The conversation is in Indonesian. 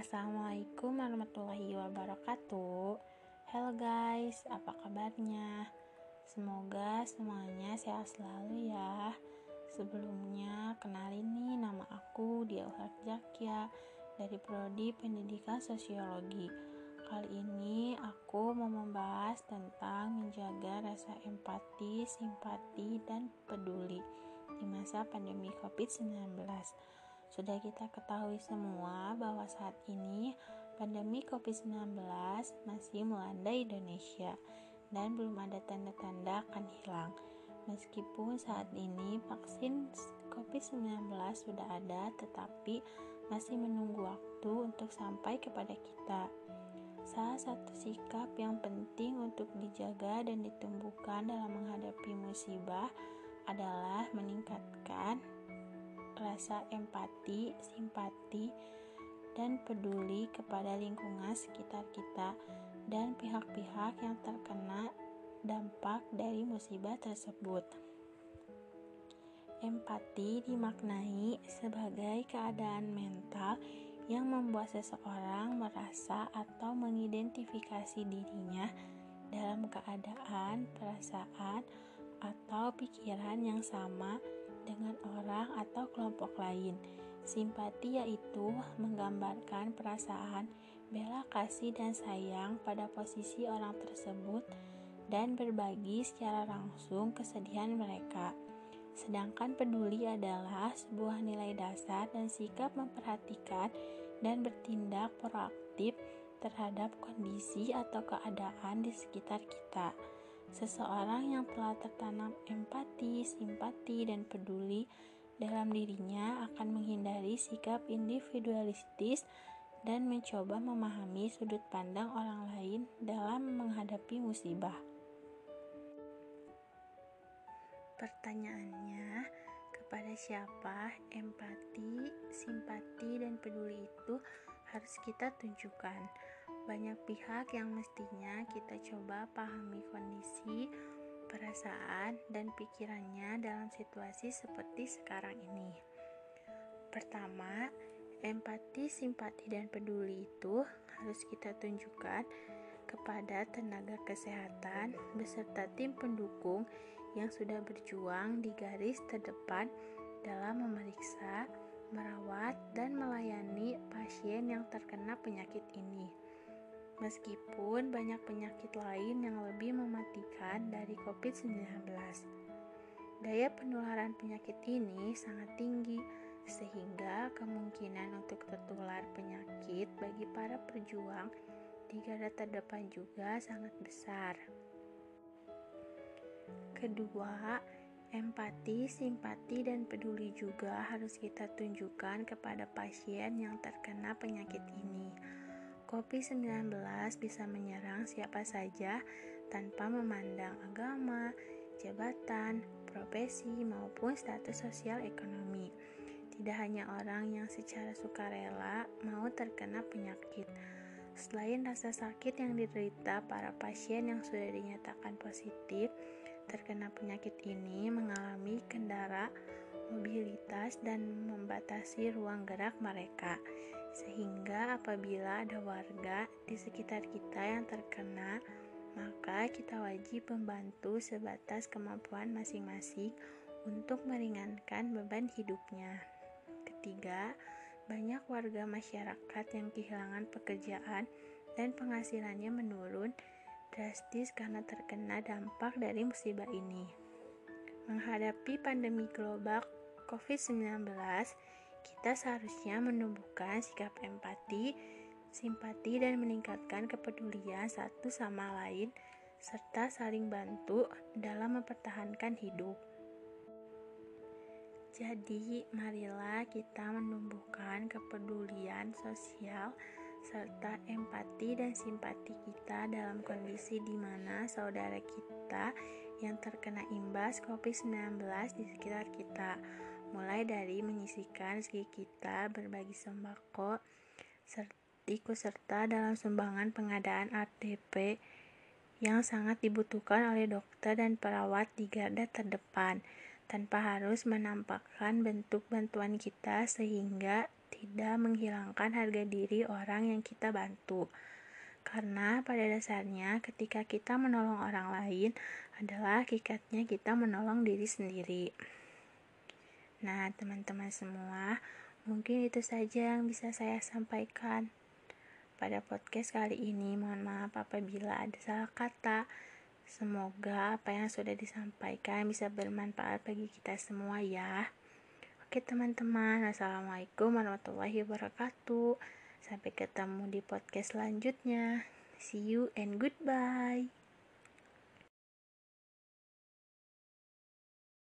Assalamualaikum warahmatullahi wabarakatuh. Halo guys, apa kabarnya? Semoga semuanya sehat selalu ya. Sebelumnya, kenalin nih nama aku Dia Jakya dari Prodi Pendidikan Sosiologi. Kali ini aku mau membahas tentang menjaga rasa empati, simpati, dan peduli di masa pandemi COVID-19. Sudah kita ketahui semua bahwa saat ini pandemi COVID-19 masih melanda Indonesia dan belum ada tanda-tanda akan hilang. Meskipun saat ini vaksin COVID-19 sudah ada, tetapi masih menunggu waktu untuk sampai kepada kita. Salah satu sikap yang penting untuk dijaga dan ditumbuhkan dalam menghadapi musibah adalah meningkatkan rasa empati, simpati, dan peduli kepada lingkungan sekitar kita dan pihak-pihak yang terkena dampak dari musibah tersebut. Empati dimaknai sebagai keadaan mental yang membuat seseorang merasa atau mengidentifikasi dirinya dalam keadaan, perasaan, atau pikiran yang sama dengan orang atau kelompok lain. Simpati yaitu menggambarkan perasaan bela kasih dan sayang pada posisi orang tersebut dan berbagi secara langsung kesedihan mereka. Sedangkan peduli adalah sebuah nilai dasar dan sikap memperhatikan dan bertindak proaktif terhadap kondisi atau keadaan di sekitar kita. Seseorang yang telah tertanam empati, simpati, dan peduli dalam dirinya akan menghindari sikap individualistis dan mencoba memahami sudut pandang orang lain dalam menghadapi musibah. Pertanyaannya, kepada siapa empati, simpati, dan peduli itu harus kita tunjukkan? banyak pihak yang mestinya kita coba pahami kondisi, perasaan, dan pikirannya dalam situasi seperti sekarang ini. Pertama, empati, simpati, dan peduli itu harus kita tunjukkan kepada tenaga kesehatan beserta tim pendukung yang sudah berjuang di garis terdepan dalam memeriksa, merawat, dan melayani pasien yang terkena penyakit ini meskipun banyak penyakit lain yang lebih mematikan dari COVID-19. Daya penularan penyakit ini sangat tinggi, sehingga kemungkinan untuk tertular penyakit bagi para pejuang di garda terdepan juga sangat besar. Kedua, empati, simpati, dan peduli juga harus kita tunjukkan kepada pasien yang terkena penyakit ini COVID-19 bisa menyerang siapa saja tanpa memandang agama, jabatan, profesi, maupun status sosial ekonomi. Tidak hanya orang yang secara sukarela mau terkena penyakit. Selain rasa sakit yang diderita para pasien yang sudah dinyatakan positif terkena penyakit ini mengalami kendara mobilitas dan membatasi ruang gerak mereka sehingga apabila ada warga di sekitar kita yang terkena, maka kita wajib membantu sebatas kemampuan masing-masing untuk meringankan beban hidupnya. Ketiga, banyak warga masyarakat yang kehilangan pekerjaan dan penghasilannya menurun drastis karena terkena dampak dari musibah ini. Menghadapi pandemi global COVID-19, kita seharusnya menumbuhkan sikap empati, simpati, dan meningkatkan kepedulian satu sama lain, serta saling bantu dalam mempertahankan hidup. Jadi, marilah kita menumbuhkan kepedulian sosial serta empati dan simpati kita dalam kondisi di mana saudara kita yang terkena imbas COVID-19 di sekitar kita. Mulai dari menyisikan segi kita berbagi sembako ikut serta dalam sumbangan pengadaan RTP yang sangat dibutuhkan oleh dokter dan perawat di garda terdepan tanpa harus menampakkan bentuk bantuan kita sehingga tidak menghilangkan harga diri orang yang kita bantu. Karena pada dasarnya ketika kita menolong orang lain adalah hakikatnya kita menolong diri sendiri. Nah, teman-teman semua, mungkin itu saja yang bisa saya sampaikan pada podcast kali ini. Mohon maaf apabila ada salah kata. Semoga apa yang sudah disampaikan bisa bermanfaat bagi kita semua ya. Oke teman-teman, Assalamualaikum warahmatullahi wabarakatuh. Sampai ketemu di podcast selanjutnya. See you and goodbye.